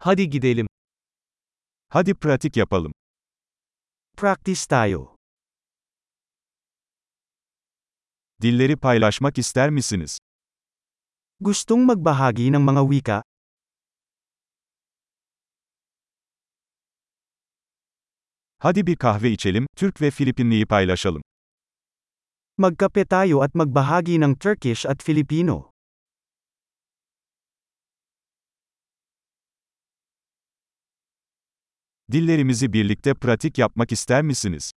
Hadi gidelim. Hadi pratik yapalım. Practice tayo. Dilleri paylaşmak ister misiniz? Gustong magbahagi ng mga wika? Hadi bir kahve içelim, Türk ve Filipinliyi paylaşalım. Magkape tayo at magbahagi ng Turkish at Filipino. Dillerimizi birlikte pratik yapmak ister misiniz?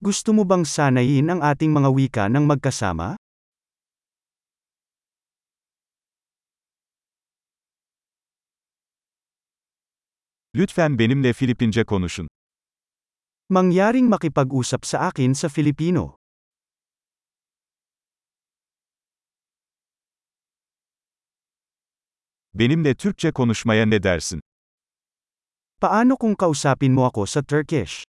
Gusto mo bang sanayin ang ating mga wika ng magkasama? Lütfen benimle Filipince konuşun. Mangyaring makipag-usap sa akin sa Filipino. Benimle Türkçe konuşmaya ne dersin? Paano kung kausapin mo ako sa Turkish?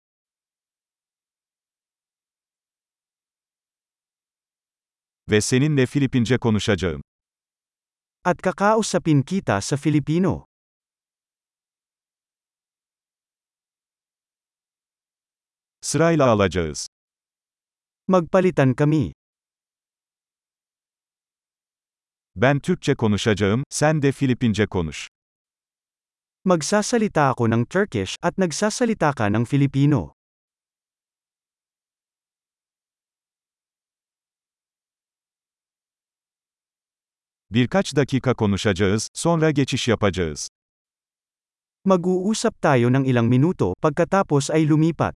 Ve seninle Filipince konuşacağım. At kakausapin kita sa Filipino. Sırayla alacağız. Magpalitan kami. Ben Türkçe konuşacağım, sen de Filipince konuş. Magsasalita ako ng Turkish at nagsasalita ka ng Filipino. Birkaç dakika konuşacağız, sonra geçiş yapacağız. Mag-uusap tayo ng ilang minuto, pagkatapos ay lumipat.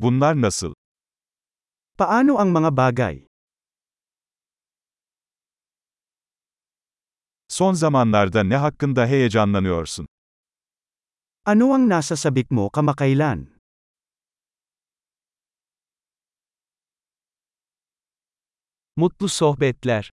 Bunlar nasıl? Paano ang mga bagay? Son zamanlarda ne hakkında heyecanlanıyorsun? Ano ang nasa sabik mo kamakailan? Mutlu sohbetler.